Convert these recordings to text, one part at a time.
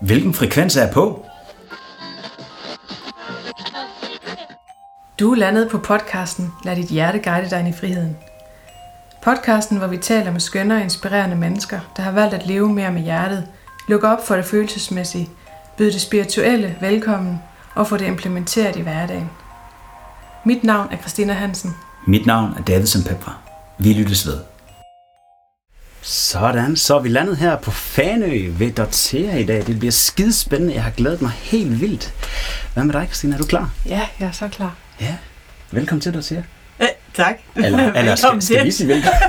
Hvilken frekvens er jeg på? Du er landet på podcasten Lad dit hjerte guide dig ind i friheden. Podcasten, hvor vi taler med skønne og inspirerende mennesker, der har valgt at leve mere med hjertet, lukke op for det følelsesmæssige, byde det spirituelle velkommen og få det implementeret i hverdagen. Mit navn er Christina Hansen. Mit navn er Davidsen Pepper. Vi lyttes ved. Sådan, så er vi landet her på Fanø ved Dortea i dag. Det bliver skidespændende. Jeg har glædet mig helt vildt. Hvad med dig, Christina? Er du klar? Ja, jeg er så klar. Ja. Velkommen til Dortea. Øh, tak. Eller, eller skal, skal vi sige velkommen?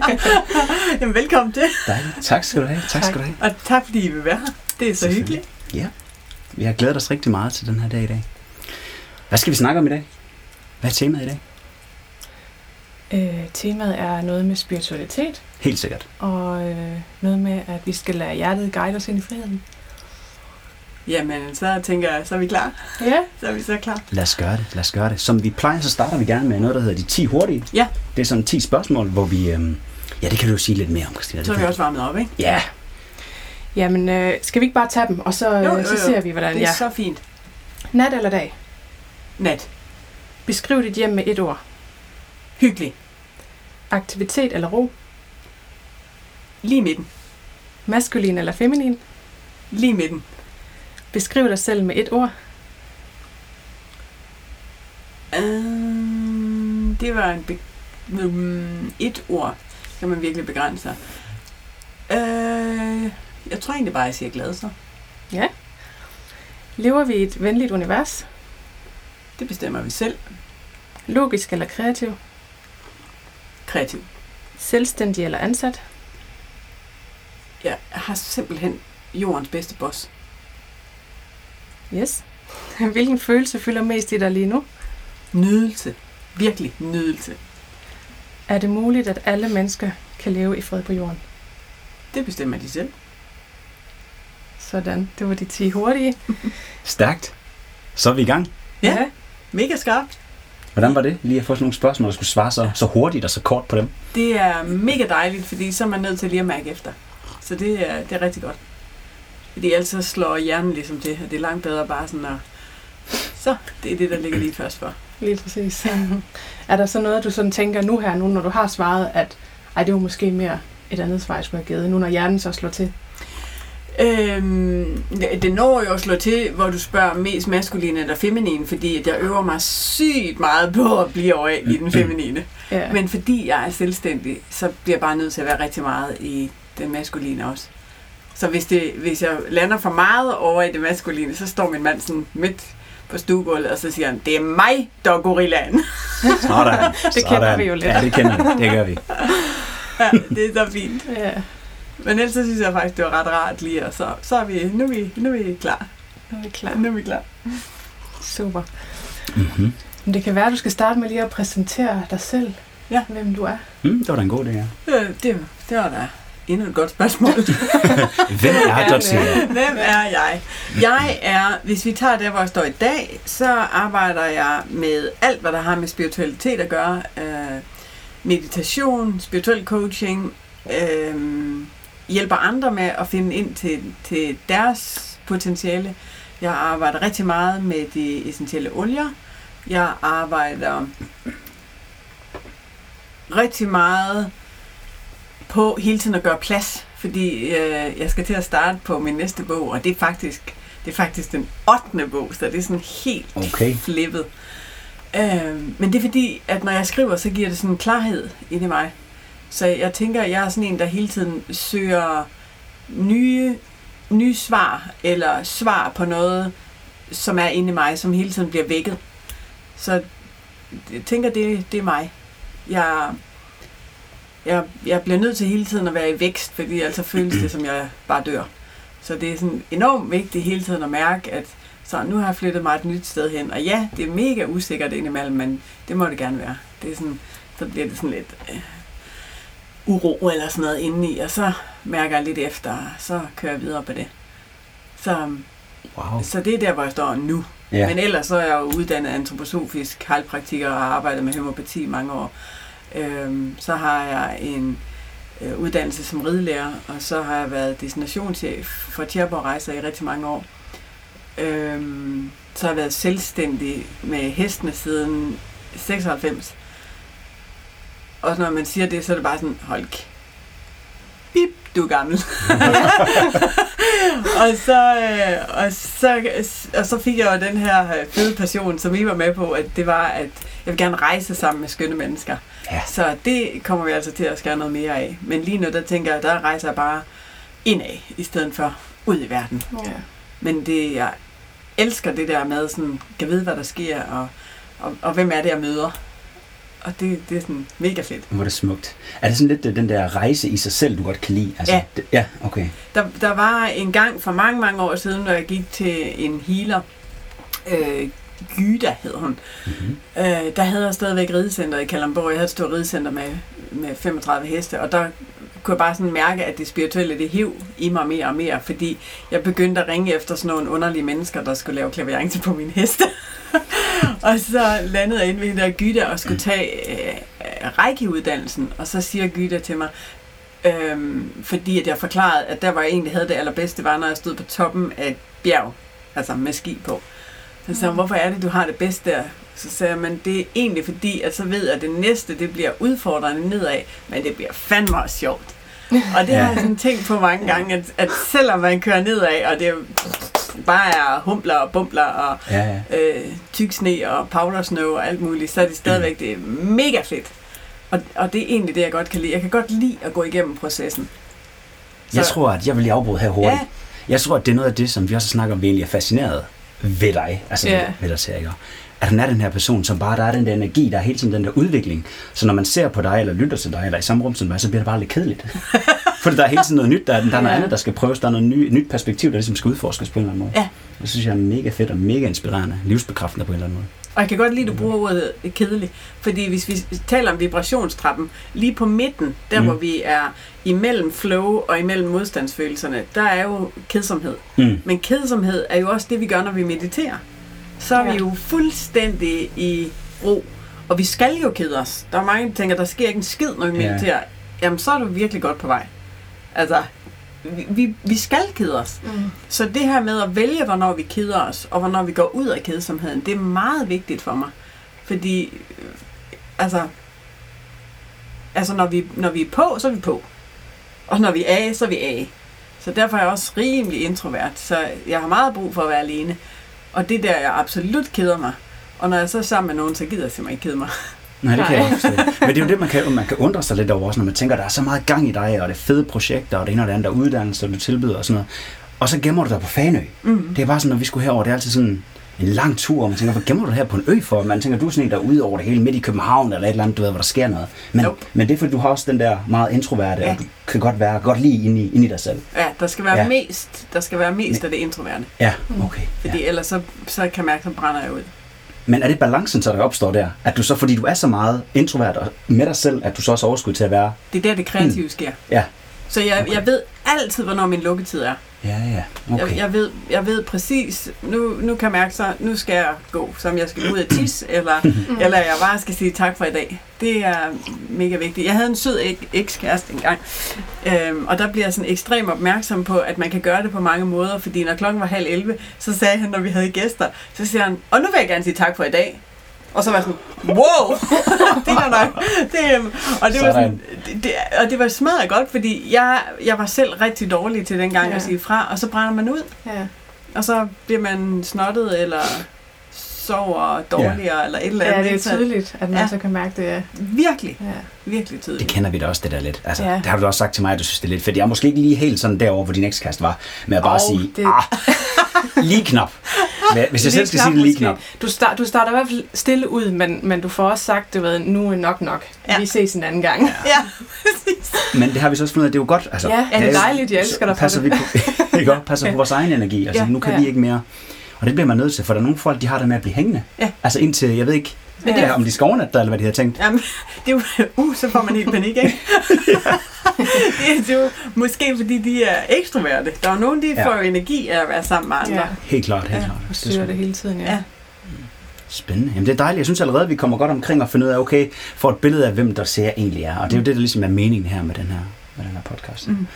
Jamen, velkommen til. Dejligt. Tak skal du have. Tak, skal du have. Og tak fordi I vil være her. Det er så hyggeligt. Ja. Vi har glædet os rigtig meget til den her dag i dag. Hvad skal vi snakke om i dag? Hvad er temaet i dag? Øh, temaet er noget med spiritualitet, Helt sikkert. og øh, noget med, at vi skal lade hjertet guide os ind i friheden. Jamen, så tænker jeg, så er vi klar. Ja. Så er vi så klar. Lad os gøre det, lad os gøre det. Som vi plejer, så starter vi gerne med noget, der hedder de 10 hurtige. Ja. Det er sådan 10 spørgsmål, hvor vi... Øhm, ja, det kan du jo sige lidt mere om, Christina. Så er vi også varmet op, ikke? Ja, Jamen, øh, skal vi ikke bare tage dem, og så, Jo, jo, øh, så jo. ser vi, hvordan Det er så fint. Nat eller dag? Nat. Beskriv dit hjem med et ord. Hyggelig. Aktivitet eller ro? Lige midten. Maskulin eller feminin? Lige midten. Beskriv dig selv med et ord. Uh, det var en be- um, et ord, kan man virkelig begrænse sig. Uh, jeg tror egentlig bare, jeg siger glad så. Lever vi i et venligt univers? Det bestemmer vi selv. Logisk eller kreativ? Kreativ. Selvstændig eller ansat? Jeg har simpelthen jordens bedste boss. Yes. Hvilken følelse fylder mest i dig lige nu? Nydelse. Virkelig nydelse. Er det muligt, at alle mennesker kan leve i fred på jorden? Det bestemmer de selv. Sådan, det var de 10 hurtige. stærkt. Så er vi i gang. Ja. Mega skarpt. Hvordan var det? Lige at få sådan nogle spørgsmål, der skulle svare så, så hurtigt og så kort på dem. Det er mega dejligt, fordi så er man nødt til lige at mærke efter. Så det er, det er rigtig godt. Fordi ellers så slår hjernen ligesom til, og det er langt bedre bare sådan at... Så, det er det, der ligger lige først for. Lige præcis. er der så noget, du sådan tænker nu her, nu når du har svaret, at ej, det var måske mere et andet svar, jeg skulle have givet, nu når hjernen så slår til? Øhm, det- når jo at slå til, hvor du spørger mest maskulin eller feminin, fordi at jeg øver mig sygt meget på at blive over i den feminine. Ja. Men fordi jeg er selvstændig, så bliver jeg bare nødt til at være rigtig meget i den maskuline også. Så hvis, det, hvis jeg lander for meget over i det maskuline, så står min mand sådan midt på stuegulvet, og så siger han, det er mig, der er gorillaen. Sådan. Det kender vi jo lidt. Ja, det kender vi. Det gør vi. ja, det er så fint. ja. Men ellers så synes jeg faktisk, det var ret rart lige, og så, så er vi, nu er vi, nu er vi klar. Nu er vi klar. Nu er vi klar. Super. Mm-hmm. Men det kan være, at du skal starte med lige at præsentere dig selv. Ja. Hvem du er. Mm, det var da en god idé, ja. Øh, Det, det var da endnu et godt spørgsmål. Hvem er Dortea? Hvem er jeg? Jeg er, hvis vi tager der, hvor jeg står i dag, så arbejder jeg med alt, hvad der har med spiritualitet at gøre. Øh, meditation, spirituel coaching, øh, hjælper andre med at finde ind til, til deres potentiale. Jeg arbejder rigtig meget med de essentielle olier. Jeg arbejder rigtig meget på hele tiden at gøre plads, fordi øh, jeg skal til at starte på min næste bog, og det er faktisk, det er faktisk den 8. bog, så det er sådan helt Okay. flippet. Øh, men det er fordi, at når jeg skriver, så giver det sådan en klarhed ind i mig. Så jeg tænker, at jeg er sådan en, der hele tiden søger nye, nye svar, eller svar på noget, som er inde i mig, som hele tiden bliver vækket. Så jeg tænker, det, det er mig. Jeg, jeg, jeg bliver nødt til hele tiden at være i vækst, fordi ellers føles det, som jeg bare dør. Så det er sådan enormt vigtigt hele tiden at mærke, at så nu har jeg flyttet mig et nyt sted hen. Og ja, det er mega usikkert indimellem, men det må det gerne være. Det er sådan, så bliver det sådan lidt øh, uro eller sådan noget indeni, og så mærker jeg lidt efter, og så kører jeg videre på det. Så, Wow. så det er der, hvor jeg står nu. Ja. Men ellers så er jeg jo uddannet antroposofisk heilpraktiker og har arbejdet med homopati i mange år. Øhm, så har jeg en øh, uddannelse som ridelærer, og så har jeg været destinationschef for Tjerborg Rejser i rigtig mange år. Øhm, så har jeg været selvstændig med hestene siden 96. Og når man siger det, så er det bare sådan, hold bip, du er gammel. og, så, øh, og, så, og så fik jeg jo den her øh, fede passion, som I var med på, at det var, at jeg vil gerne rejse sammen med skønne mennesker. Ja. Så det kommer vi altså til at skære noget mere af. Men lige nu, der tænker jeg, der rejser jeg bare indad, i stedet for ud i verden. Ja. Men det, jeg elsker det der med, sådan, kan vide, hvad der sker, og, og, og hvem er det, jeg møder. Og det, det er sådan mega fedt. Hvor er det smukt. Er det sådan lidt øh, den der rejse i sig selv, du godt kan lide? Altså, Ja. Det, ja, okay. Der, der var en gang for mange, mange år siden, når jeg gik til en healer, øh, Gyda hed hun, Mm-hmm. øh, der havde jeg stadigvæk ridecenter i Kalamborg. Jeg havde et stort ridecenter med, med 35 heste, og der kunne jeg bare sådan mærke, at det spirituelle, det hiv i mig mere og mere, fordi jeg begyndte at ringe efter sådan nogle underlige mennesker, der skulle lave klaverance på mine heste. og så landede jeg inde ved der Gyda og skulle tage øh, rækkeuddannelsen, og så siger Gyda til mig, øhm, fordi at jeg forklarede, at der var jeg egentlig havde det allerbedste, var når jeg stod på toppen af et bjerg, altså med ski på. Så sagde hun, hvorfor er det, du har det bedste der? Så sagde jeg, men det er egentlig fordi, at så ved jeg, at det næste, det bliver udfordrende nedad, men det bliver fandme også sjovt. Og det Ja. har jeg sådan tænkt på mange gange, at, at selvom man kører nedad, og det bare er humpler og bumpler og Ja, ja. øh, tyk sne og powder snow og alt muligt, så er det stadigvæk det er mega fedt. Og, og det er egentlig det, jeg godt kan lide. Jeg kan godt lide at gå igennem processen. Jeg tror, at jeg vil lige afbryde her hurtigt. Ja, Jeg tror, at det er noget af det, som vi også snakker om, vi egentlig er fascineret ved dig. Altså Ja. ved, ved dig, Seriker. At han er den her person, som bare, der er den der energi, der er hele tiden den der udvikling. Så når man ser på dig, eller lytter til dig, eller i samme rum som dig, så bliver det bare lidt kedeligt. For der er hele tiden noget nyt, der er, der er noget andet, der skal prøves, der er noget ny, nyt perspektiv, der ligesom skal udforskes på en eller anden måde. Ja. Det synes jeg er mega fedt og mega inspirerende, livsbekræftende på en eller anden måde. og jeg kan godt lide, at du bruger ordet kedelig. Fordi hvis vi taler om vibrationstrappen, lige på midten, der mm. hvor vi er imellem flow og imellem modstandsfølelserne, der er jo kedsomhed. Mm. Men kedsomhed er jo også det, vi gør, når vi mediterer. Så er Ja. vi jo fuldstændig i ro. Og vi skal jo kede os. Der er mange, der tænker, der sker ikke en skid, når vi Ja. mediterer. Jamen, så er du virkelig godt på vej. Altså, vi, vi, vi skal kede os. Mm. Så det her med at vælge, hvornår vi keder os, og hvornår vi går ud af kedsomheden, det er meget vigtigt for mig. Fordi, øh, altså, altså når, vi, når vi er på, så er vi på. Og når vi er af, så er vi af. Så derfor er jeg også rimelig introvert, så jeg har meget brug for at være alene. Og det der, jeg absolut keder mig. Og når jeg så er sammen med nogen, så gider jeg simpelthen ikke kede mig. Nej, det kan jeg Nej. forstå. Men det er jo det, man kan, man kan undre sig lidt over, også, når man tænker, der er så meget gang i dig, og det er fede projekter, og det ene og det andet, der er uddannelse, du tilbyder og sådan noget. Og så gemmer du dig på Fanø. Mm. Det er bare sådan, når vi skulle herover, det er altid sådan en lang tur, og man tænker, hvor gemmer du dig her på en ø for? Man tænker, du er sådan en, der er ude over det hele, midt i København, eller et eller andet, du ved, hvor der sker noget. Men, Nope. men det er fordi, du har også den der meget introverte, Ja. og du kan godt være godt lige inde i, inde i dig selv. Ja, der skal være Ja. mest, der skal være mest af det introverte. Ja, okay. Fordi Ja. ellers så, så kan jeg mærke, så brænder jeg ud. Men er det balancen, så der opstår der? At du så, fordi du er så meget introvert og med dig selv, at du så også overskud til at være... Det er der, det kreative sker. Ja. Så jeg, Okay. jeg ved altid, hvornår min lukketid er. Ja, ja. Okay. Jeg, jeg, ved, jeg ved præcis, nu, nu kan jeg mærke så, nu skal jeg gå, som jeg skal ud og tisse, eller, eller jeg bare skal sige tak for i dag. Det er mega vigtigt. Jeg havde en sød ek- ekskæreste engang, øhm, og der bliver jeg sådan ekstremt opmærksom på, at man kan gøre det på mange måder, fordi når klokken var halv 11, så sagde han, når vi havde gæster, så siger han, og nu vil jeg gerne sige tak for i dag. Og så var jeg sådan, wow, det er nok. Det, øhm, og, det var sådan, det, og det var smadret godt, fordi jeg, jeg var selv rigtig dårlig til dengang ja. at sige fra, og så brænder man ud. Ja. Og så bliver man snottet, eller sover dårligere, ja. eller et eller andet. ja, det er tydeligt, at man Ja. så kan mærke det. Ja. Virkelig, Ja. virkelig tydeligt. Det kender vi da også, det der lidt. Altså, Ja. Det har du også sagt til mig, at du synes, det er lidt fedt. Jeg er måske ikke lige helt sådan derovre, hvor din ekskast var, med at bare Og sige, det- ah, lige knap. Hva- Hvis jeg selv skal sige det lige knap. Du, start, du starter i hvert fald stille ud, men, men du får også sagt, du ved, nu er nok nok. Ja. Vi ses en anden gang. Ja, præcis. Men det har vi så også fundet ud af, det er jo godt. Altså, Ja, ja, det er dejligt, jeg elsker dig for passer det. Vi på, ikke passer på vores egen energi. Altså, Ja, nu kan ja. vi ikke mere. Og det bliver man nødt til, for der er nogle folk, de har det med at blive hængende. Ja. Altså indtil, jeg ved ikke, Men ja. det- om de skal overnatte eller hvad de har tænkt. Jamen, det er jo, uh, så får man helt panik, ikke? det, er, det er jo måske, fordi de er ekstroverte. Der er jo nogen, de Ja. får jo energi af at være sammen med andre. Ja. Helt klart, helt Ja, klart. Og Det er styrer sgu det hele tiden, ja. Ja. Spændende. Jamen det er dejligt. Jeg synes allerede, at vi kommer godt omkring og finder ud af, okay, får et billede af, hvem der ser egentlig er. Og det er jo det, der ligesom er meningen her med den her med den her podcast. Mm.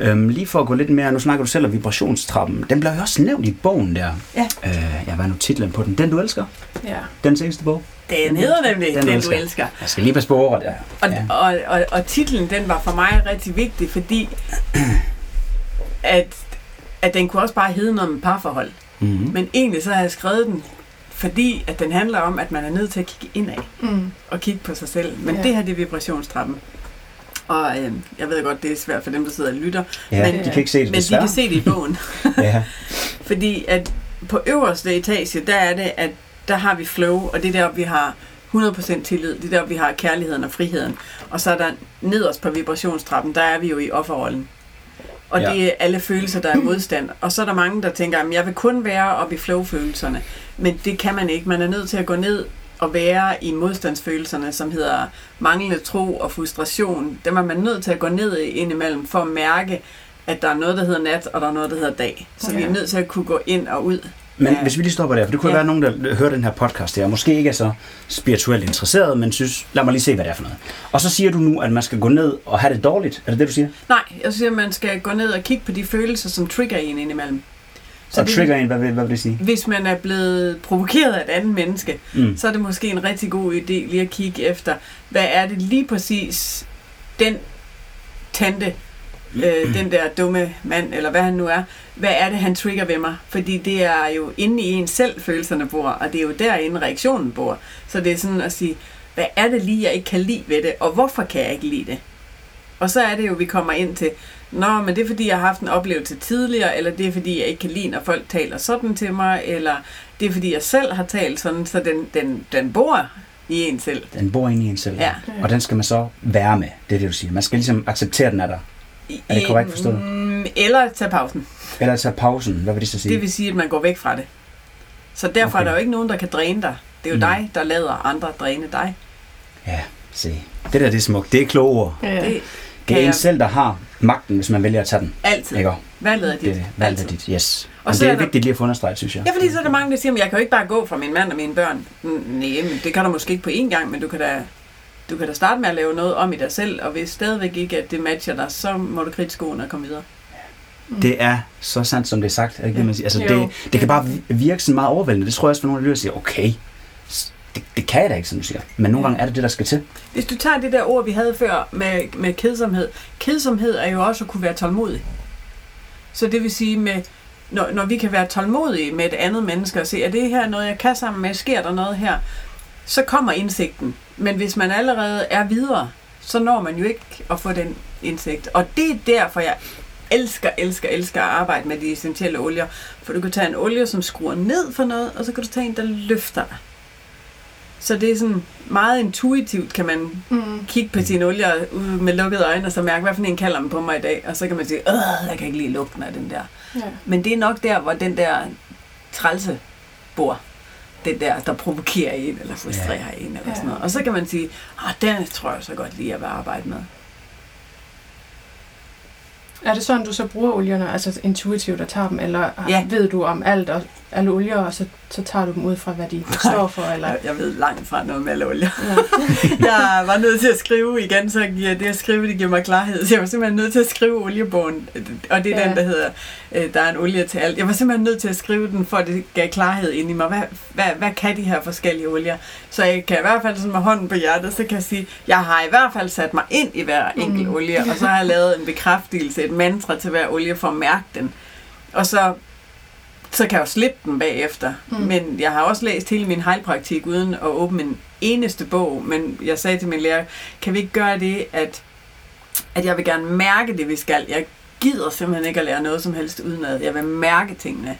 Øhm, lige for at gå lidt mere, nu snakker du selv om vibrationstrappen. Den blev jo også nævnt i bogen der. Ja. Øh, ja, hvad er nu titlen på den? Den du elsker? Ja. Den seneste bog? Den hedder nemlig Den, du den elsker. du elsker. Jeg skal lige passe på ordet der. Og, Ja. og, og, og titlen, den var for mig rigtig vigtig, fordi at, at den kunne også bare hedde noget med parforhold. Mm-hmm. Men egentlig så har jeg skrevet den, fordi at den handler om, at man er nødt til at kigge indad Mm. og kigge på sig selv. Men ja. det her, det er vibrationstrappen. Og øh, jeg ved godt, det er svært for dem, der sidder og lytter. Ja, men- de kan ikke se det Men de desværre. kan se det i bogen. Ja. Fordi at på øverste etage, der er det, at der har vi flow, og det er der, vi har 100% tillid. Det er der, vi har kærligheden og friheden. Og så er der nederst på vibrationstrappen, der er vi jo i offerrollen. Og ja. det er alle følelser, der er modstand. Og så er der mange, der tænker, at jeg vil kun være oppe i flow-følelserne. Men det kan man ikke. Man er nødt til at gå ned og være i modstandsfølelserne, som hedder manglende tro og frustration. Dem er man nødt til at gå ned i indimellem for at mærke, at der er noget, der hedder nat, og der er noget, der hedder dag. Så vi Ja. er nødt til at kunne gå ind og ud. Men Ja. hvis vi lige stopper der, for det kunne ja. Være nogen, der hører den her podcast her, måske ikke er så spirituelt interesseret, men synes, lad mig lige se, hvad det er for noget. Og så siger du nu, at man skal gå ned og have det dårligt. Er det det, du siger? Nej, jeg siger, at man skal gå ned og kigge på de følelser, som trigger en indimellem. Så og det- trigger en, hvad vil, hvad vil det sige? Hvis man er blevet provokeret af et andet menneske, Mm. så er det måske en rigtig god idé lige at kigge efter, hvad er det lige præcis, den tante, øh, den der dumme mand, eller hvad han nu er, hvad er det, han trigger ved mig? Fordi det er jo inde i en selv, følelserne bor, og det er jo derinde, reaktionen bor. Så det er sådan at sige, hvad er det lige, jeg ikke kan lide ved det, og hvorfor kan jeg ikke lide det? Og så er det jo, vi kommer ind til, Nå, men det er fordi, jeg har haft en oplevelse tidligere, eller det er fordi, jeg ikke kan lide, når folk taler sådan til mig, eller det er fordi, jeg selv har talt sådan, så den, den, den bor i en selv. Den bor inde i en selv. Ja. Og den skal man så være med, det er det, du siger. Man skal ligesom acceptere, at den er der. Er det korrekt forstået? Mm, Eller tage pausen. Eller tage pausen, hvad vil det så sige? Det vil sige, at man går væk fra det. Så derfor Okay. er der jo ikke nogen, der kan dræne dig. Det er jo mm. dig, der lader andre dræne dig. Ja, se. Det der, det er smukt. Det er kloge ord. Ja. Det Det er kan en jeg selv, der har magten, hvis man vælger at tage den. altid. Ikke? Valget er dit. Det valget er dit, yes. Og så det er, er der- vigtigt lige at få understreget, synes jeg. Ja, fordi så er der mange, der siger, at jeg kan jo ikke bare gå fra min mand og mine børn. Nej, men det kan du måske ikke på én gang, men du kan da, du kan da starte med at lave noget om i dig selv, og hvis stadigvæk ikke, at det matcher dig, så må du kridte skoene og komme videre. Det er så sandt, som det er sagt. Det ikke siger? Altså, Jo. det, det kan bare virke sådan meget overvældende. Det tror jeg også, for nogle af siger, okay, det, det kan jeg da ikke, som du siger. Men nogle gange er det det, der skal til. Hvis du tager det der ord, vi havde før med, med kedsomhed. Kedsomhed er jo også at kunne være tålmodig. Så det vil sige, med, når, når vi kan være tålmodige med et andet menneske og se, er det her noget, jeg kan sammen med, sker der noget her, så kommer indsigten. Men hvis man allerede er videre, så når man jo ikke at få den indsigt. Og det er derfor, jeg elsker, elsker, elsker at arbejde med de essentielle olier. For du kan tage en olie, som skruer ned for noget, og så kan du tage en, der løfter dig. Så det er sådan meget intuitivt, kan man Mm. kigge på sine olier med lukkede øjne, og så mærke, hvad for en kalder den på mig i dag. Og så kan man sige, øh, jeg kan ikke lide lugten af den der. Ja. Men det er nok der, hvor den der trælse bor. Den der, der provokerer en, eller frustrerer ja. en, eller Ja. sådan noget. Og så kan man sige, ah, den tror jeg så godt lige, vil arbejde med. Er det sådan, du så bruger olierne, altså intuitivt og tager dem, eller Ja. ved du om alt og alle olier, og så, så tager du dem ud fra, hvad de står for? Eller? Jeg, jeg ved langt fra noget med olier. Ja. jeg var nødt til at skrive igen, så giver det at skrive, det giver mig klarhed. Så jeg var simpelthen nødt til at skrive oliebogen, og det er Ja. den, der hedder, øh, der er en olie til alt. Jeg var simpelthen nødt til at skrive den, for at det gav klarhed ind i mig. Hvad, hvad, hvad kan de her forskellige olier? Så jeg kan i hvert fald sådan med hånden på hjertet, så kan jeg sige, jeg har i hvert fald sat mig ind i hver enkelt Mm. olie, og så har jeg lavet en bekræftelse, et mantra til hver olie for at mærke den. Og så så kan jeg jo slippe den bagefter. Mm. Men jeg har også læst hele min heilpraktik uden at åbne en eneste bog. Men jeg sagde til min lærer, kan vi ikke gøre det, at, at jeg vil gerne mærke det, vi skal. Jeg gider simpelthen ikke at lære noget som helst udenad. Jeg vil mærke tingene.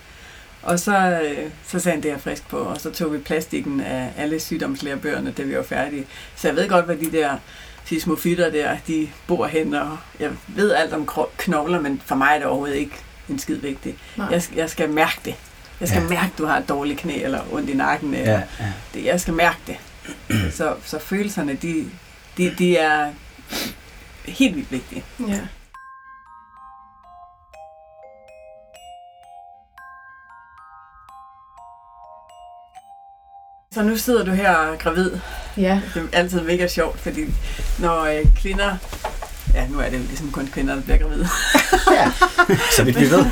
Og så, øh, så sagde han, det er frisk på. Og så tog vi plastikken af alle sygdomslærebøgerne, da vi var færdige. Så jeg ved godt, hvad de der sismofytter der, de bor hen, og jeg ved alt om knogler, men for mig er det overhovedet ikke en skid vigtigt. Nej. Jeg, skal- jeg skal mærke det. Jeg skal Ja. mærke, at du har et dårligt knæ, eller ondt i nakken. Eller Ja, ja. det, jeg skal mærke det. så, så følelserne, de, de, de er helt vildt vigtige. ja. Så nu sidder du her gravid. Ja. Det er altid mega sjovt, fordi når øh, kvinder, ja, nu er det jo ligesom kun kvinder, der bliver gravide. Ja, så vidt vi ved.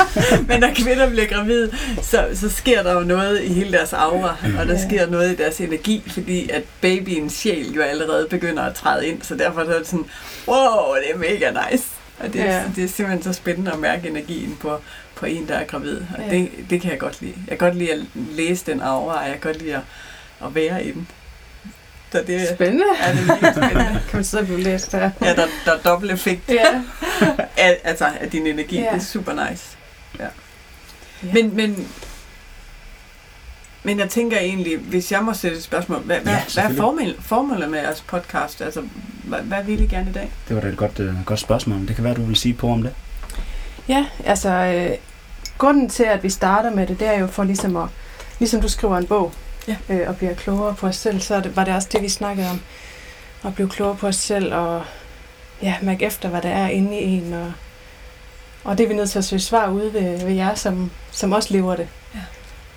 Men når kvinder bliver gravide, så, så sker der jo noget i hele deres aura, og der sker noget i deres energi, fordi at babyens sjæl jo allerede begynder at træde ind, så derfor er det sådan, wow, det er mega nice. Og det, er, Ja. det er simpelthen så spændende at mærke energien på, på en, der er gravid. Og Ja. det, det kan jeg godt lide. Jeg kan godt lide at læse den aura, og jeg kan godt lide at, at være i den. Så det Spændende. er det spændende. Kan man sidde og blive læst der? Ja, der, der er dobbelt effekt Ja. af, altså, af din energi. Ja. Det er super nice. Ja. Ja. Men, men, men jeg tænker egentlig, hvis jeg må sætte et spørgsmål, hvad, hvad, Ja, hvad er formel, formålet med jeres podcast? Altså, hvad, hvad vil I gerne i dag? Det var da et godt, uh, godt spørgsmål. Det kan være, du vil sige på om det. Ja, altså øh, grunden til, at vi starter med det, det er jo for ligesom at, ligesom du skriver en bog Ja. øh, og bliver klogere på os selv, så er det, var det også det, vi snakkede om. At blive klogere på os selv og ja, mærke efter, hvad der er inde i en. Og, og det er vi nødt til at søge svar ude ved, ved jer, som, som også lever det.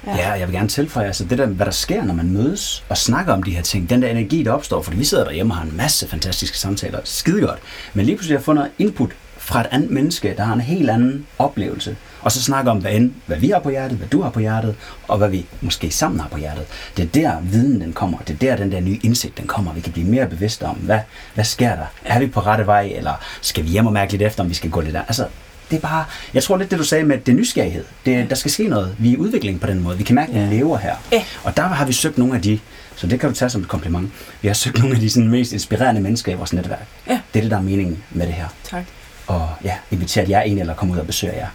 Ja. ja, jeg vil gerne tilføje, altså det der, hvad der sker, når man mødes og snakker om de her ting, den der energi, der opstår, fordi vi sidder derhjemme og har en masse fantastiske samtaler, skide godt, men lige pludselig har jeg noget input fra et andet menneske, der har en helt anden oplevelse, og så snakker om, hvad, end, hvad vi har på hjertet, hvad du har på hjertet, og hvad vi måske sammen har på hjertet. Det er der viden den kommer, det er der den der nye indsigt den kommer, vi kan blive mere bevidste om, hvad, hvad sker der? Er vi på rette vej, eller skal vi hjem og mærke lidt efter, om vi skal gå lidt der? Altså, det er bare, jeg tror lidt det du sagde med, det er nysgerrighed. Det, der skal ske noget. Vi er i udvikling på den måde. Vi kan mærke, at vi lever her. Og der har vi søgt nogle af de, så det kan du tage som et kompliment. Vi har søgt nogle af de sådan, mest inspirerende mennesker i vores netværk. Ja. Det er det, der er meningen med det her. Tak. Og ja, inviteret jer ind, eller komme ud og besøge jer.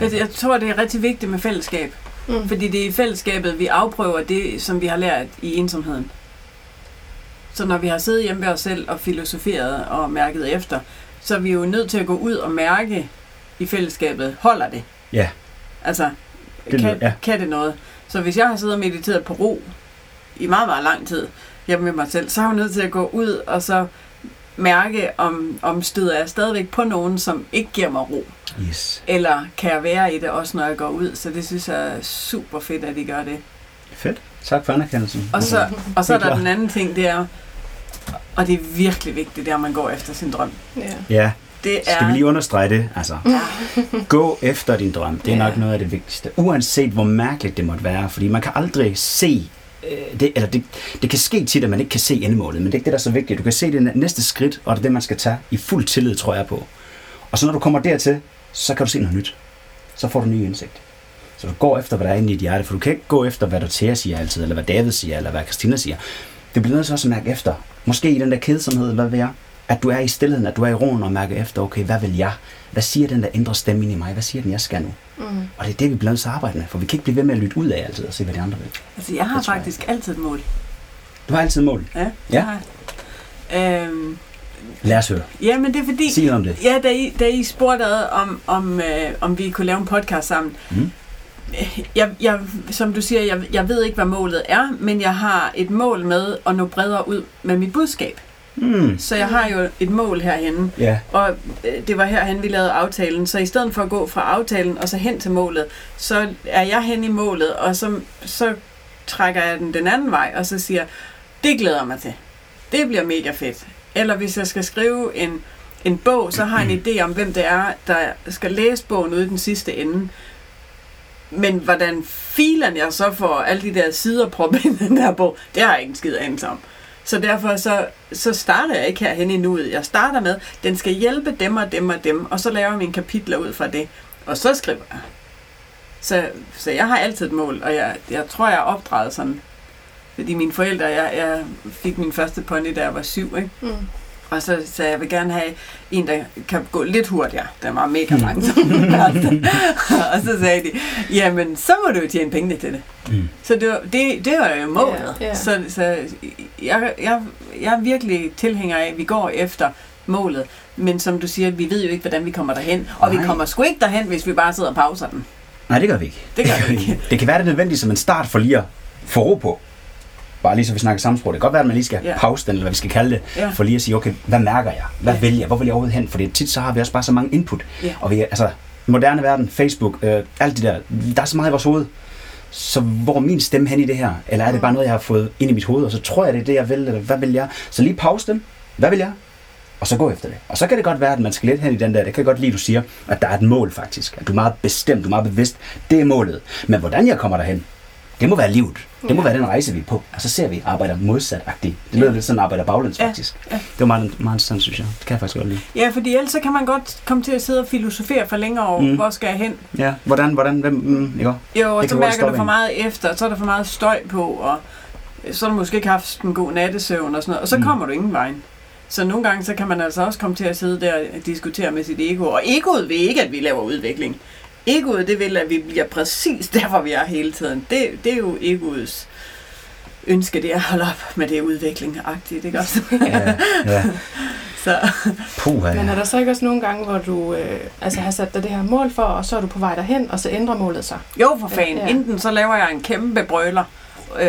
Jeg, jeg tror, det er rigtig vigtigt med fællesskab. Mm. Fordi det er i fællesskabet, vi afprøver det, som vi har lært i ensomheden. Så når vi har siddet hjemme ved os selv og filosoferet og mærket efter, så er vi jo nødt til at gå ud og mærke i fællesskabet, holder det? Ja. Altså, Det kan, ja. kan det noget? Så hvis jeg har siddet og mediteret på ro i meget, meget lang tid hjemme med mig selv, så er jeg jo nødt til at gå ud og så mærke, om, om støder jeg stadigvæk på nogen, som ikke giver mig ro. Yes. Eller kan jeg være i det også, når jeg går ud? Så det synes jeg er super fedt, at I gør det. Fedt. Tak for anerkendelsen. Og så, og så er der den anden ting, det er, og det er virkelig vigtigt, det er, at man går efter sin drøm. Ja. Ja, Det er... skal vi lige understrege det? Altså, gå efter din drøm. Det er Ja. nok noget af det vigtigste. Uanset hvor mærkeligt det måtte være. Fordi man kan aldrig se Øh, det, eller det, det kan ske tit, at man ikke kan se endemålet, men det er ikke det, der er så vigtigt. Du kan se det næste skridt, og det er det, man skal tage i fuld tillid, tror jeg på. Og så når du kommer dertil, så kan du se noget nyt. Så får du ny indsigt. Så du går efter, hvad der er inde i dit hjerte, for du kan ikke gå efter, hvad der siger altid, eller hvad David siger, eller hvad Christina siger. Det bliver nødt til også at mærke efter. Måske i den der kedsomhed, hvad vil jeg? At du er i stillheden, at du er i roen og mærker efter, okay, hvad vil jeg? Hvad siger den der indre stemme ind i mig? Hvad siger den, jeg skal nu? Mm. Og det er det, vi bliver nødt til at arbejde med, for vi kan ikke blive ved med at lytte ud af altid og se, hvad de andre vil. Altså, jeg har Det tror jeg. faktisk altid et mål. Du har altid mål. Ja, Ja. har jeg. Øhm, Lad os høre. ja, men det er fordi... Sig om det. Ja, da I, da I spurgte ad, om, om, øh, om vi kunne lave en podcast sammen. Mm. Jeg, jeg, som du siger, jeg, jeg ved ikke, hvad målet er, men jeg har et mål med at nå bredere ud med mit budskab. Mm. Så jeg har jo et mål herhenne, Ja, og øh, det var herhen, vi lavede aftalen. Så i stedet for at gå fra aftalen og så hen til målet, så er jeg hen i målet, og så, så trækker jeg den den anden vej, og så siger, det glæder jeg mig til. Det bliver mega fedt. Eller hvis jeg skal skrive en, en bog, så har jeg en idé om, hvem det er, der skal læse bogen ude i den sidste ende. Men hvordan filen jeg så får alle de der sider proppet i den her bog, det har jeg ikke en skid anelse om. Så derfor så, så starter jeg ikke herhen i nuet. Jeg starter med, den skal hjælpe dem og dem og dem, og så laver jeg mine kapitler ud fra det. Og så skriver jeg. Så, så jeg har altid et mål, og jeg, jeg tror, jeg er opdraget sådan. Fordi mine forældre, jeg, jeg fik min første pony, da jeg var syv, ikke? Mm. Og så sagde jeg, jeg vil gerne have en, der kan gå lidt hurtigere. Den var mega Mm. langsom. og så sagde de, jamen, så må du jo tjene pengene til det. Mm. Så det var, det, det var jo målet. Ja. Så, så jeg, jeg, jeg er virkelig tilhænger af, at vi går efter målet. Men som du siger, vi ved jo ikke, hvordan vi kommer derhen. Og Nej. vi kommer sgu ikke derhen, hvis vi bare sidder og pauser den. Nej, det gør vi ikke. Det gør vi ikke. det kan være, det er nødvendigt som en start for lige at få ro på. Bare lige så vi snakker samme sprog. Det kan godt være, at man lige skal Ja. pause den, eller hvad vi skal kalde det, Ja. for lige at sige, okay, hvad mærker jeg? Hvad Ja. vil jeg? Hvor vil jeg overhovedet hen? Fordi tit så har vi også bare så mange input. Ja. Og vi, altså, moderne verden, Facebook, øh, alt det der, der er så meget i vores hoved. Så hvor er min stemme hen i det her? Eller er det bare noget, jeg har fået ind i mit hoved, og så tror jeg, det er det, jeg vil, eller hvad vil jeg? Så lige pause den. Hvad vil jeg? og så gå efter det. Og så kan det godt være, at man skal lidt hen i den der, det kan godt lide, du siger, at der er et mål faktisk, at du er meget bestemt, du er meget bevidst, det er målet. Men hvordan jeg kommer derhen, det må være livet. Det må Ja. være den rejse, vi er på. Og så ser vi arbejder modsatagtigt. Det lyder lidt sådan, arbejder baglæns Ja, faktisk. ja. Det var meget, meget interessant, synes jeg. Det kan jeg faktisk godt lide. Ja, fordi ellers så kan man godt komme til at sidde og filosofere for længere over, Mm. hvor skal jeg hen? Ja, hvordan, hvordan, hvem, mm, ikke? Jo, og så mærker du for meget efter, og så er der for meget støj på, og så har du måske ikke haft en god nattesøvn og sådan noget, og så Mm. mm. kommer du ingen vej. Så nogle gange, så kan man altså også komme til at sidde der og diskutere med sit ego. Og egoet vil ikke, at vi laver udvikling. Egoet, det vil, at vi bliver præcis der, hvor vi er hele tiden. Det, det er jo egoets ønske, det er at holde op med det udvikling-agtigt, ikke også? Ja, ja. Så, Puh, Men er der så ikke også nogle gange, hvor du øh, altså har sat dig det her mål for, og så er du på vej derhen, og så ændrer målet sig? jo, for fanden. Ja. Ja. Enten så laver jeg en kæmpe brøler, øh,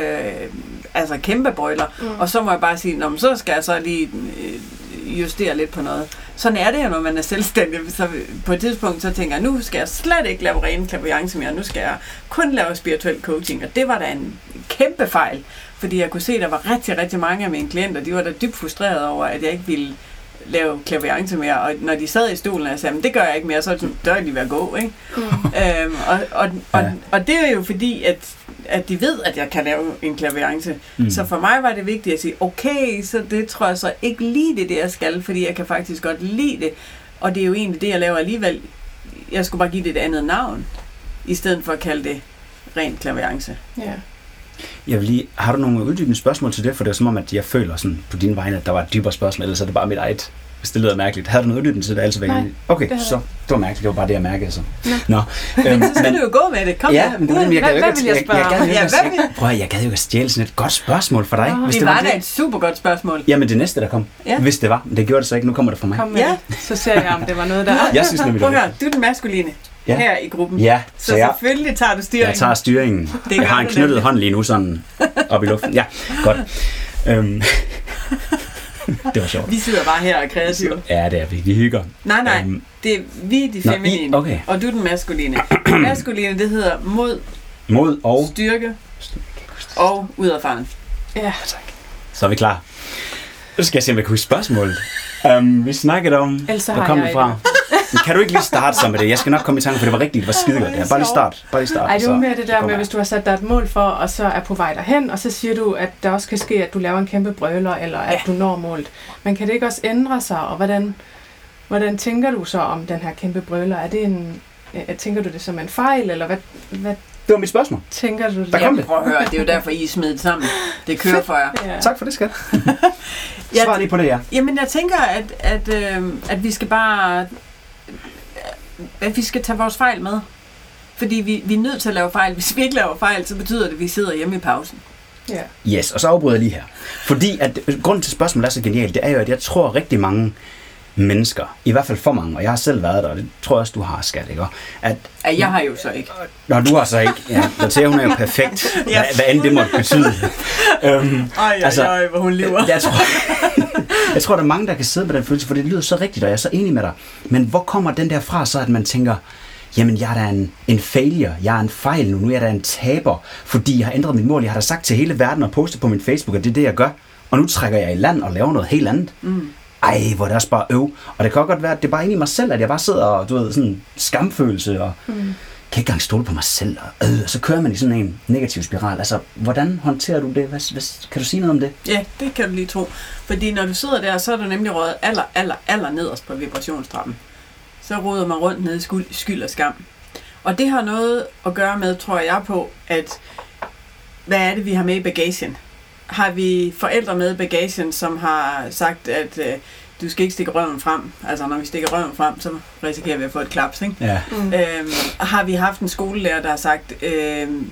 altså kæmpe brøler, Mm. Og så må jeg bare sige, Nå, men så skal jeg så lige øh, justere lidt på noget. Sådan er det jo, når man er selvstændig. Så på et tidspunkt så tænker jeg, nu skal jeg slet ikke lave ren klaviance mere. Nu skal jeg kun lave spirituel coaching. Og det var da en kæmpe fejl. Fordi jeg kunne se, at der var rigtig, rigtig mange af mine klienter, de var da dybt frustrerede over, at jeg ikke ville lave klaviance mere. Og når de sad i stolen, og sagde, men det gør jeg ikke mere, så er det sådan, der er de ved at gå, ikke? Mm. øhm, og, og, og, Ja. og det er jo fordi, at, at de ved, at jeg kan lave en klaviance. Mm. Så for mig var det vigtigt at sige, okay, så det tror jeg så ikke lige det, det jeg skal, fordi jeg kan faktisk godt lide det. Og det er jo egentlig det, jeg laver alligevel. Jeg skulle bare give det et andet navn, i stedet for at kalde det ren klaviance. Ja. Jeg vil lige, har du nogle uddybende spørgsmål til det? For det er som om, at jeg føler sådan på dine vegne, at der var et dybere spørgsmål, ellers er det bare mit eget. Hvis det lyder mærkeligt. Havde du noget uddybende til det? Altså, Nej, Okay, det havde så det var mærkeligt. Det var bare det, jeg mærkede. Så. Nå. Nå. Men så skal du jo gå med det. Kom ja, men det men jeg Hvad- hvad ikke, vil jeg at- spørge jeg, jeg, jeg, Ja, jeg, jeg, prøv at, jeg gad jo ikke at stjæle sådan et godt spørgsmål for dig. Nå. Hvis Det var var da det. et super godt spørgsmål. Jamen det næste, der kom. Ja. Hvis det var. Men det gjorde det så ikke. Nu kommer det fra mig. Kom med Ja. Så ser jeg, om det var noget, der... Jeg synes nemlig, Prøv det at var høre, du er den maskuline Ja. her i gruppen. Ja, Så, så jeg, selvfølgelig tager du styringen. jeg tager styringen. Det Jeg har en knyttet hånd lige nu sådan op i luften. Ja, godt. Øhm. det var sjovt. Vi sidder bare her og er kreative. Ja, det er vi. Vi hygger. Nej, nej. Øhm, Det er, vi er de Nå, I- feminine, okay. og du er den maskuline. maskuline, det hedder mod, mod og... styrke og udadfaren. Ja. Så er vi klar. Nu skal jeg se, om jeg kan huske spørgsmålet. Um, vi snakkede om... Så Hvor kom et. fra? Men Kan du ikke lige starte så med det? Jeg skal nok komme i tanke, for det var rigtigt. Det var skidegodt. Ja, bare lige start. Bare lige start. Ej, det var mere det der med, hvis du har sat dig et mål for, og så er på vej derhen, og så siger du, at der også kan ske, at du laver en kæmpe brøler, eller at du når målet. Men kan det ikke også ændre sig, og hvordan, hvordan tænker du så om den her kæmpe brøler? Er det en, øh, tænker du det som en fejl, eller hvad, hvad Det var mit spørgsmål. tænker du? Der kom det. Prøv at høre, det er jo derfor, I er smidt sammen. Det kører for jer. Ja. Tak for det, skat. Ja, Svar lige på det, ja. Jamen, jeg tænker, at, at, øh, at vi skal bare... At vi skal tage vores fejl med. Fordi vi, vi er nødt til at lave fejl. Hvis vi ikke laver fejl, så betyder det, at vi sidder hjemme i pausen. Ja. Yes, og så afbryder jeg lige her. Fordi at grunden til spørgsmålet er så genialt, det er jo, at jeg tror at rigtig mange mennesker, i hvert fald for mange, og jeg har selv været der, og det tror jeg også, du har, skat, ikke? At, Ja, jeg har jo så ikke. når du har så ikke, ja, Dorthea, hun er jo perfekt, Ja. hvad, hvad end det måtte betyde. øhm, Ej, Altså, ej, hvor hun lever. jeg, tror, jeg tror, der er mange, der kan sidde med den følelse, for det lyder så rigtigt, og jeg er så enig med dig. Men hvor kommer den der fra så, at man tænker, jamen jeg er da en, en failure, jeg er en fejl nu, nu er jeg da en taber, fordi jeg har ændret mit mål. Jeg har da sagt til hele verden og postet på min Facebook, at det er det, jeg gør. Og nu trækker jeg i land og laver noget helt andet. Mm. Ej, hvor er det også bare øv. Og det kan godt være, at det er bare inde i mig selv, at jeg bare sidder og, du ved, sådan skamfølelse og Mm. kan ikke engang stole på mig selv. Og, øh, og så kører man i sådan en negativ spiral. Altså, hvordan håndterer du det? Hvad, hvad, kan du sige noget om det? Ja, det kan du lige tro. Fordi når du sidder der, så er du nemlig røget aller, aller, aller nederst på vibrationstrappen. Så roder man rundt ned i skyld, skyld og skam. Og det har noget at gøre med, tror jeg på, at hvad er det, vi har med i bagagen? Har vi forældre med i bagagen, som har sagt, at øh, du skal ikke stikke røven frem? Altså, når vi stikker røven frem, så risikerer vi at få et klaps, ikke? Ja. Mm. Øhm, har vi haft en skolelærer, der har sagt, øhm,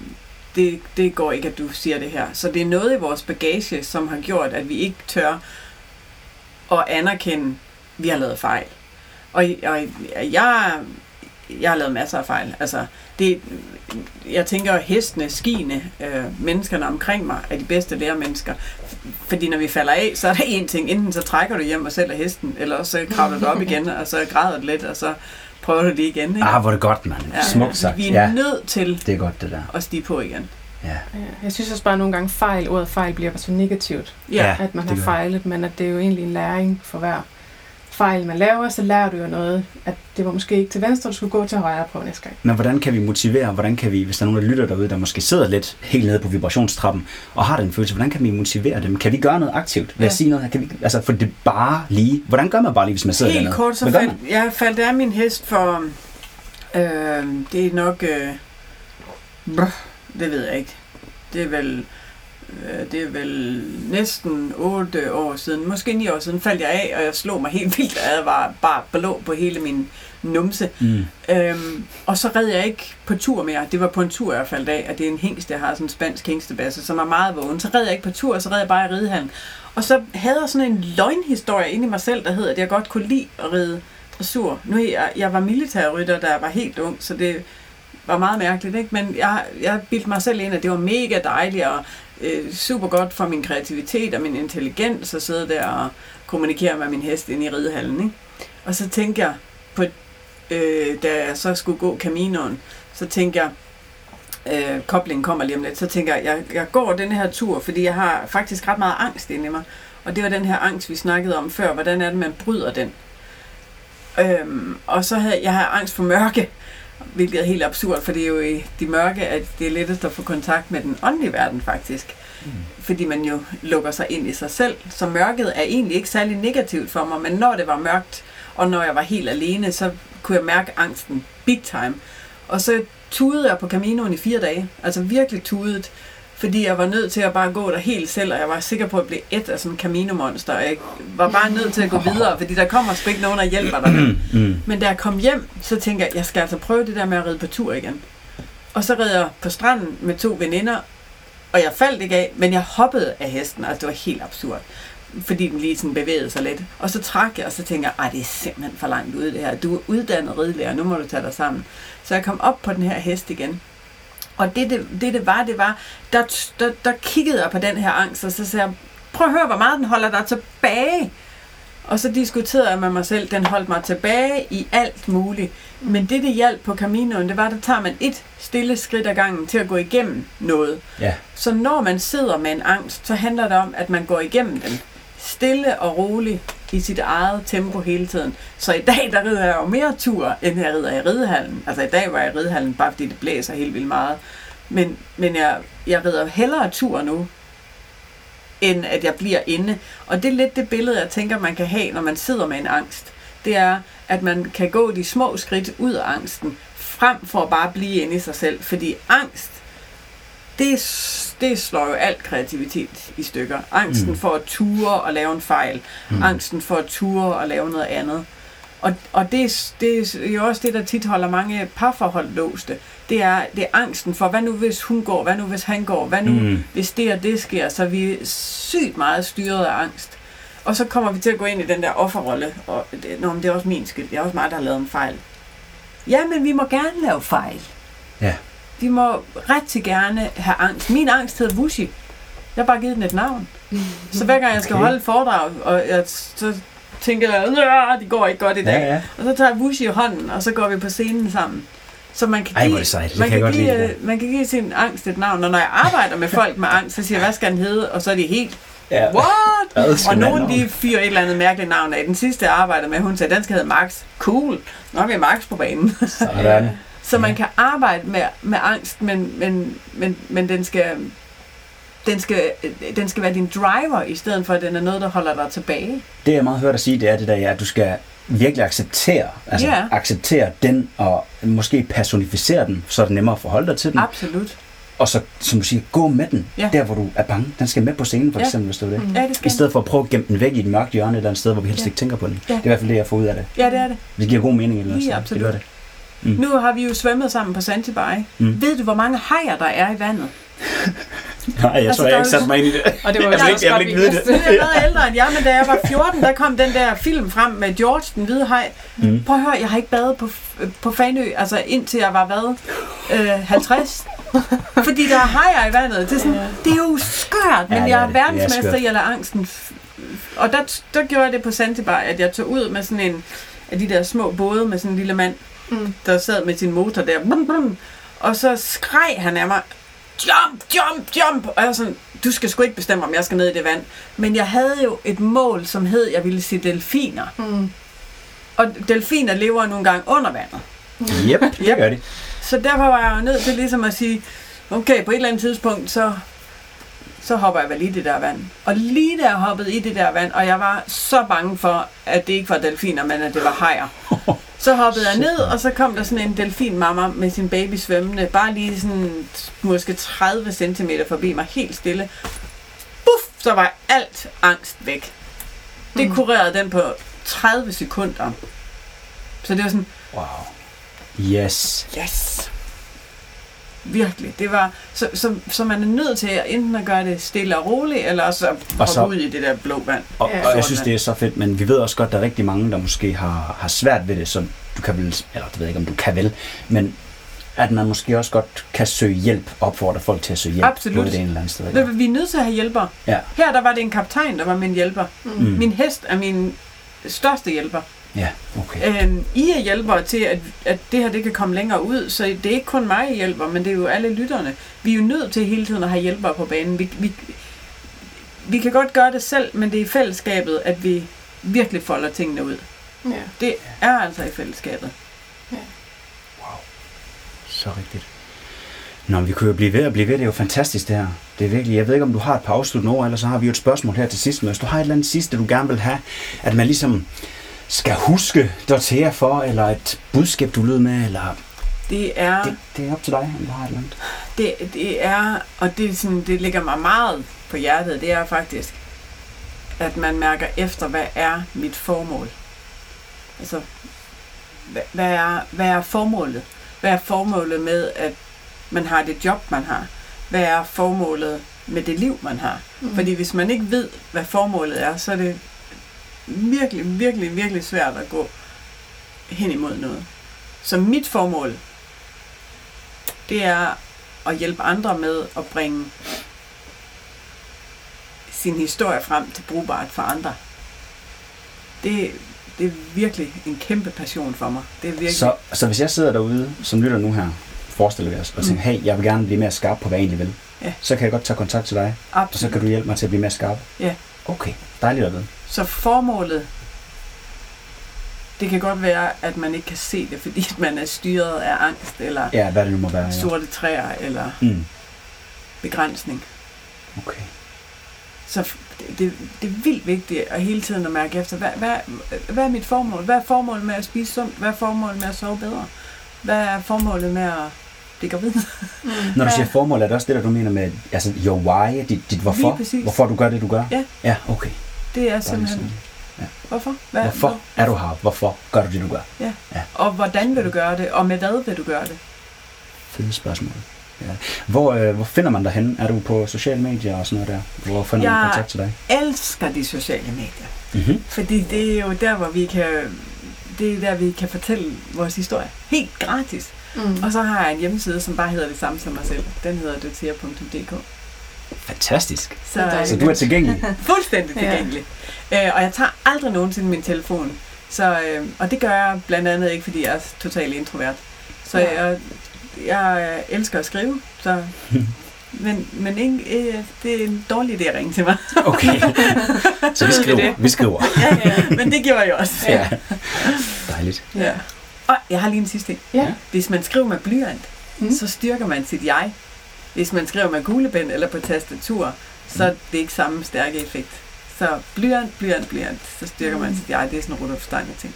det, det går ikke, at du siger det her. Så det er noget i vores bagage, som har gjort, at vi ikke tør at anerkende, at vi har lavet fejl. Og, og jeg, jeg har lavet masser af fejl. Altså, det, jeg tænker, at hestene, skiene, øh, menneskerne omkring mig er de bedste lærermennesker. Fordi når vi falder af, så er der én ting. Enten så trækker du hjem og sælger hesten, eller også så kravler du op igen, og så græder du lidt, og så prøver du det igen. Ikke? Ah, hvor er det godt, mand. Ja. Smukt sagt. Vi er Ja, nødt til det er godt, det der. at stige på igen. Ja. Ja. Jeg synes også bare at nogle gange fejl, ordet fejl bliver så negativt, Ja. at man har fejlet, men at det er jo egentlig en læring for hver, fejl, man laver, så lærer du jo noget, at det var måske ikke til venstre, du skulle gå til højre på næste gang. Men hvordan kan vi motivere, hvordan kan vi, hvis der er nogen, der lytter derude, der måske sidder lidt helt nede på vibrationstrappen, og har den følelse, hvordan kan vi motivere dem? Kan vi gøre noget aktivt? Vil jeg Ja. sige noget? Kan vi, altså, for det bare lige. Hvordan gør man bare lige, hvis man sidder Helt dernede? kort, så faldt, jeg faldt af min hest for, øh, det er nok, øh, brr, det ved jeg ikke. Det er vel, det er vel næsten 8 år siden, måske 9 år siden, faldt jeg af, og jeg slog mig helt vildt, og jeg var bare blå på hele min numse. Mm. Øhm, og så red jeg ikke på tur mere. Det var på en tur, jeg faldt af, og det er en hængst, jeg har sådan en spansk hængstebasse, som er meget vågen. Så red jeg ikke på tur, så red jeg bare i ridehallen. Og så havde jeg sådan en løgnhistorie inde i mig selv, der hed, at jeg godt kunne lide at ride dressur. Nu jeg, jeg var militærrytter, da jeg var helt ung, så det var meget mærkeligt, ikke? Men jeg, jeg bildte mig selv ind, at det var mega dejligt og øh, super godt for min kreativitet og min intelligens at sidde der og kommunikere med min hest inde i ridehallen, ikke? Og så tænkte jeg, på, øh, da jeg så skulle gå Caminoen, så tænkte jeg, øh, koblingen kommer lige om lidt, så tænker jeg, jeg, jeg går den her tur, fordi jeg har faktisk ret meget angst inde i mig. Og det var den her angst, vi snakkede om før. Hvordan er det, man bryder den? Øhm, og så havde jeg har angst for mørke, hvilket er helt absurd, for det er jo i de mørke, at det er lettest at få kontakt med den åndelige verden faktisk. Mm. Fordi man jo lukker sig ind i sig selv. Så mørket er egentlig ikke særlig negativt for mig, men når det var mørkt, og når jeg var helt alene, så kunne jeg mærke angsten big time. Og så tudede jeg på Caminoen i fire dage. Altså virkelig tudet. Fordi jeg var nødt til at bare gå der helt selv, og jeg var sikker på at blive et af sådan en Camino-monster. Og jeg var bare nødt til at gå videre, fordi der kommer sgu ikke nogen, der hjælper dig. Mm. Men da jeg kom hjem, så tænkte jeg, jeg skal altså prøve det der med at ride på tur igen. Og så red jeg på stranden med to veninder, og jeg faldt ikke af, men jeg hoppede af hesten, altså det var helt absurd. Fordi den lige sådan bevægede sig lidt. Og så trak jeg, og så tænkte jeg, ej, det er simpelthen for langt ude det her. Du er uddannet ridelærer, nu må du tage dig sammen. Så jeg kom op på den her hest igen. Og det, det, det, det var, det var, der, der, der kiggede jeg på den her angst, og så sagde jeg, prøv at høre, hvor meget den holder dig tilbage. Og så diskuterede jeg med mig selv, den holdt mig tilbage i alt muligt. Men det, det hjalp på Caminoen, det var, at der tager man et stille skridt ad gangen til at gå igennem noget. Ja. Så når man sidder med en angst, så handler det om, at man går igennem den. Stille og roligt i sit eget tempo hele tiden. Så i dag, der rider jeg jo mere tur, end jeg rider i ridehallen. Altså i dag var jeg i ridehallen, bare fordi det blæser helt vildt meget. Men, men jeg, jeg rider hellere tur nu, end at jeg bliver inde. Og det er lidt det billede, jeg tænker, man kan have, når man sidder med en angst. Det er, at man kan gå de små skridt ud af angsten, frem for at bare blive inde i sig selv. Fordi angst, det, det slår jo alt kreativitet i stykker. Angsten Mm. for at ture og lave en fejl. Mm. Angsten for at ture og lave noget andet. Og, og det, er- det er jo også det, der tit holder mange parforhold låste. Det er, det er angsten for, hvad nu hvis hun går, hvad nu hvis han går, hvad nu Mm. hvis det og det sker. Så vi er sygt meget styret af angst. Og så kommer vi til at gå ind i den der offerrolle. Og det, nå, men det er også min skyld. Det er også mig, der har lavet en fejl. Ja, men vi må gerne lave fejl. Ja. Vi må rigtig gerne have angst. Min angst hedder Wushi. Jeg har bare givet den et navn. Så hver gang jeg skal Okay. holde et foredrag, og jeg, så tænker jeg, "Nå, det går ikke godt i dag. Ja, ja. Og så tager jeg Wushi i hånden, og så går vi på scenen sammen. Så man kan Ej, give, man kan godt give, lide, øh, man kan give sin angst et navn. Og når jeg arbejder med folk med angst, så siger jeg, hvad skal den hedde? Og så er de helt, Ja. what? Og nogen de fyrer et eller andet mærkeligt navn af. Den sidste jeg arbejdede med, hun sagde, den skal hedde Max. Cool. Nok er Max på banen. Sådan. Så man kan arbejde med, med angst, men, men, men, men den, skal, den, skal, den skal være din driver, i stedet for at den er noget, der holder dig tilbage. Det jeg meget hørt dig sige, det er det der, ja, at du skal virkelig acceptere, altså Ja. acceptere den, og måske personificere den, så er det nemmere at forholde dig til den. Absolut. Og så, som du siger, gå med den, Ja. der hvor du er bange. Den skal med på scenen, for Ja. eksempel, hvis det er det. Mm. Ja, det skal I stedet for at prøve at gemme den væk i et mørkt hjørne, eller et sted, hvor vi helst Ja. ikke tænker på den. Ja. Det er i hvert fald det, jeg får ud af det. Ja, det er det. Det giver god mening. Eller Lige så. absolut. Det gør det. Nu har vi jo svømmet sammen på Zanzibar. Mm. Ved du, hvor mange hajer der er i vandet? Nej, jeg Altså, tror, jeg ikke satte mig ind i det. Og det var Jeg vil jo ikke- jeg vil ikke vide det. Nu er jeg været ældre end jer, men da jeg var 14, der kom den der film frem med George, den hvide haj. Mm. Prøv at høre, jeg har ikke badet på, på Fanø, altså indtil jeg var hvad? Øh, 50. Fordi der er hajer i vandet. Det er, sådan, det er jo skørt, men Ja, det jeg er er er verdensmester i lade angsten. Og der, der gjorde jeg det på Zanzibar, at jeg tog ud med sådan en af de der små både med sådan en lille mand, Mm. der sad med sin motor der. Brum, brum, og så skreg han af mig, jump, jump, jump. Og jeg var sådan, du skal sgu ikke bestemme, om jeg skal ned i det vand. Men jeg havde jo et mål, som hed, jeg ville se delfiner. Mm. Og delfiner lever nogle gange under vandet. Yep, det gør de. Så derfor var jeg jo nødt til ligesom at sige, okay, på et eller andet tidspunkt, så, så hopper jeg vel i det der vand. Og lige da jeg hoppede i det der vand, og jeg var så bange for, at det ikke var delfiner, men at det var hajer. Så hoppede jeg ned, og så kom der sådan en delfinmamma med sin baby svømmende, bare lige sådan måske 30 cm forbi mig, helt stille. Buff, så var alt angst væk. Det Mm. kurerede den på 30 sekunder. Så det var sådan, Wow. Yes. Yes. Virkelig. Det var, så, så, så man er nødt til at enten at gøre det stille og roligt, eller også at hoppe så- ud i det der blå vand. Og, Ja. og jeg synes, det er så fedt, men vi ved også godt, at der er rigtig mange, der måske har, har svært ved det, så du kan vel, eller det ved jeg ikke, om du kan vel, men at man måske også godt kan søge hjælp, opfordre folk til at søge hjælp Absolut. på det ene eller andet sted. Ja. Vi er nødt til at have hjælper. Ja. Her der var det en kaptajn, der var min hjælper. Mm. Mm. Min hest er min største hjælper. Ja, okay. Øhm, I er hjælpere til, at, at det her det kan komme længere ud, så det er ikke kun mig, I hjælper, men det er jo alle lytterne. Vi er jo nødt til hele tiden at have hjælpere på banen. Vi, vi, vi kan godt gøre det selv, men det er i fællesskabet, at vi virkelig folder tingene ud. Ja. Det er altså i fællesskabet. Så rigtigt. Nå, men vi kunne jo blive ved og blive ved. Det er jo fantastisk, det her. Det er virkelig, jeg ved ikke, om du har et par afsluttende ord, eller så har vi jo et spørgsmål her til sidst. Men hvis du har et eller andet sidste, du gerne vil have, at man ligesom skal huske Dortea for, eller et budskab, du lyder med, eller Det er, det, det er op til dig, om du har et eller andet. det, det er og det, sådan, det ligger mig meget på hjertet, det er faktisk, at man mærker efter, hvad er mit formål? Altså, hvad, hvad, er, hvad er formålet? Hvad er formålet med, at man har det job, man har? Hvad er formålet med det liv, man har? Mm. Fordi hvis man ikke ved, hvad formålet er, så er det virkelig, virkelig, virkelig svært at gå hen imod noget. Så mit formål, det er at hjælpe andre med at bringe sin historie frem til brugbart for andre. Det, det er virkelig en kæmpe passion for mig. Det er virkelig... Så, så hvis jeg sidder derude, som lytter nu her, forestiller vi os, og tænker, hey, jeg vil gerne blive mere skarp på, hvad jeg egentlig vil, Ja. så kan jeg godt tage kontakt til dig, og så absolut. kan du hjælpe mig til at blive mere skarp. Ja. Okay, dejligt at vide. Så formålet, det kan godt være, at man ikke kan se det, fordi at man er styret af angst, eller Ja, hvad det nu må være. Ja. sorte træer, eller Mm. begrænsning. Okay. Så det, det, det er vildt vigtigt at hele tiden at mærke efter, hvad, hvad, hvad er mit formål? Hvad er formålet med at spise sundt? Hvad er formålet med at sove bedre? Hvad er formålet med at blive gravid? Mm. Når du siger formål, er det også det, der du mener med altså, your why, dit, dit hvorfor? Lige præcis. Hvorfor du gør det, du gør? Ja. Ja, okay. Det er simpelthen, sådan. hvorfor? Hvad, Hvorfor er du her? Hvorfor gør du det, du gør? Og hvordan vil du gøre det? Og med hvad vil du gøre det? Fede spørgsmål. Ja. Hvor, øh, hvor finder man dig henne? Er du på sociale medier og sådan noget der? Hvor finder man Jeg- kontakt til dig? Elsker de sociale medier. Mm-hmm. Fordi det er jo der, hvor vi kan, det er der, vi kan fortælle vores historie. Helt gratis. Mm. Og så har jeg en hjemmeside, som bare hedder det samme som mig selv. Den hedder dotia.dk. Fantastisk. Så. Så du er tilgængelig? fuldstændig tilgængelig. Ja. Øh, og jeg tager aldrig nogensinde min telefon. Så, øh, og det gør jeg blandt andet ikke, fordi jeg er totalt introvert. Så Ja. jeg, jeg elsker at skrive. Så, men men ikke, øh, det er en dårlig idé at ringe til mig. Okay. Så vi skriver. Vi skriver. ja, ja, men det gjorde jeg også. Ja. Dejligt. Ja. Og jeg har lige en sidste ting. Ja. Hvis man skriver med blyant, mm. så styrker man sit jeg. Hvis man skriver med kuglepen eller på tastatur, så er det ikke samme stærke effekt. Så blyant, blyant, blyant, så styrker man Mm. sit jeg. Det er sådan en Rudolf Steiner ting.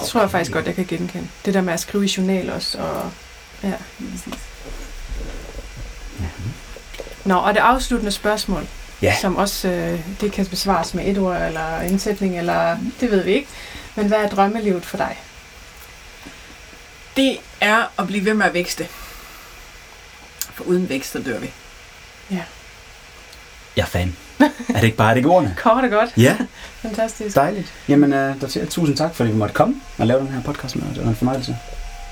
Det tror jeg faktisk godt, jeg kan genkende. Det der med at skrive i journal også. Og... Ja. Lige præcis. Nå, og det afsluttende spørgsmål, Ja. som også øh, det kan besvares med et ord eller en sætning, eller det ved vi ikke. Men hvad er drømmelivet for dig? Det er at blive ved med at vækste. For uden vækst, så dør vi. Jeg er fan. Er det ikke bare det ikke ordene? Kort og godt. Ja, Fantastisk. dejligt. Jamen, uh, der siger tusind tak, fordi vi måtte komme og lave den her podcast med os. Det var en fornøjelse.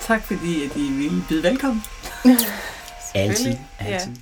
Tak fordi, at I ville byde velkommen. Altid. Selvfølgelig. Ja. Altid.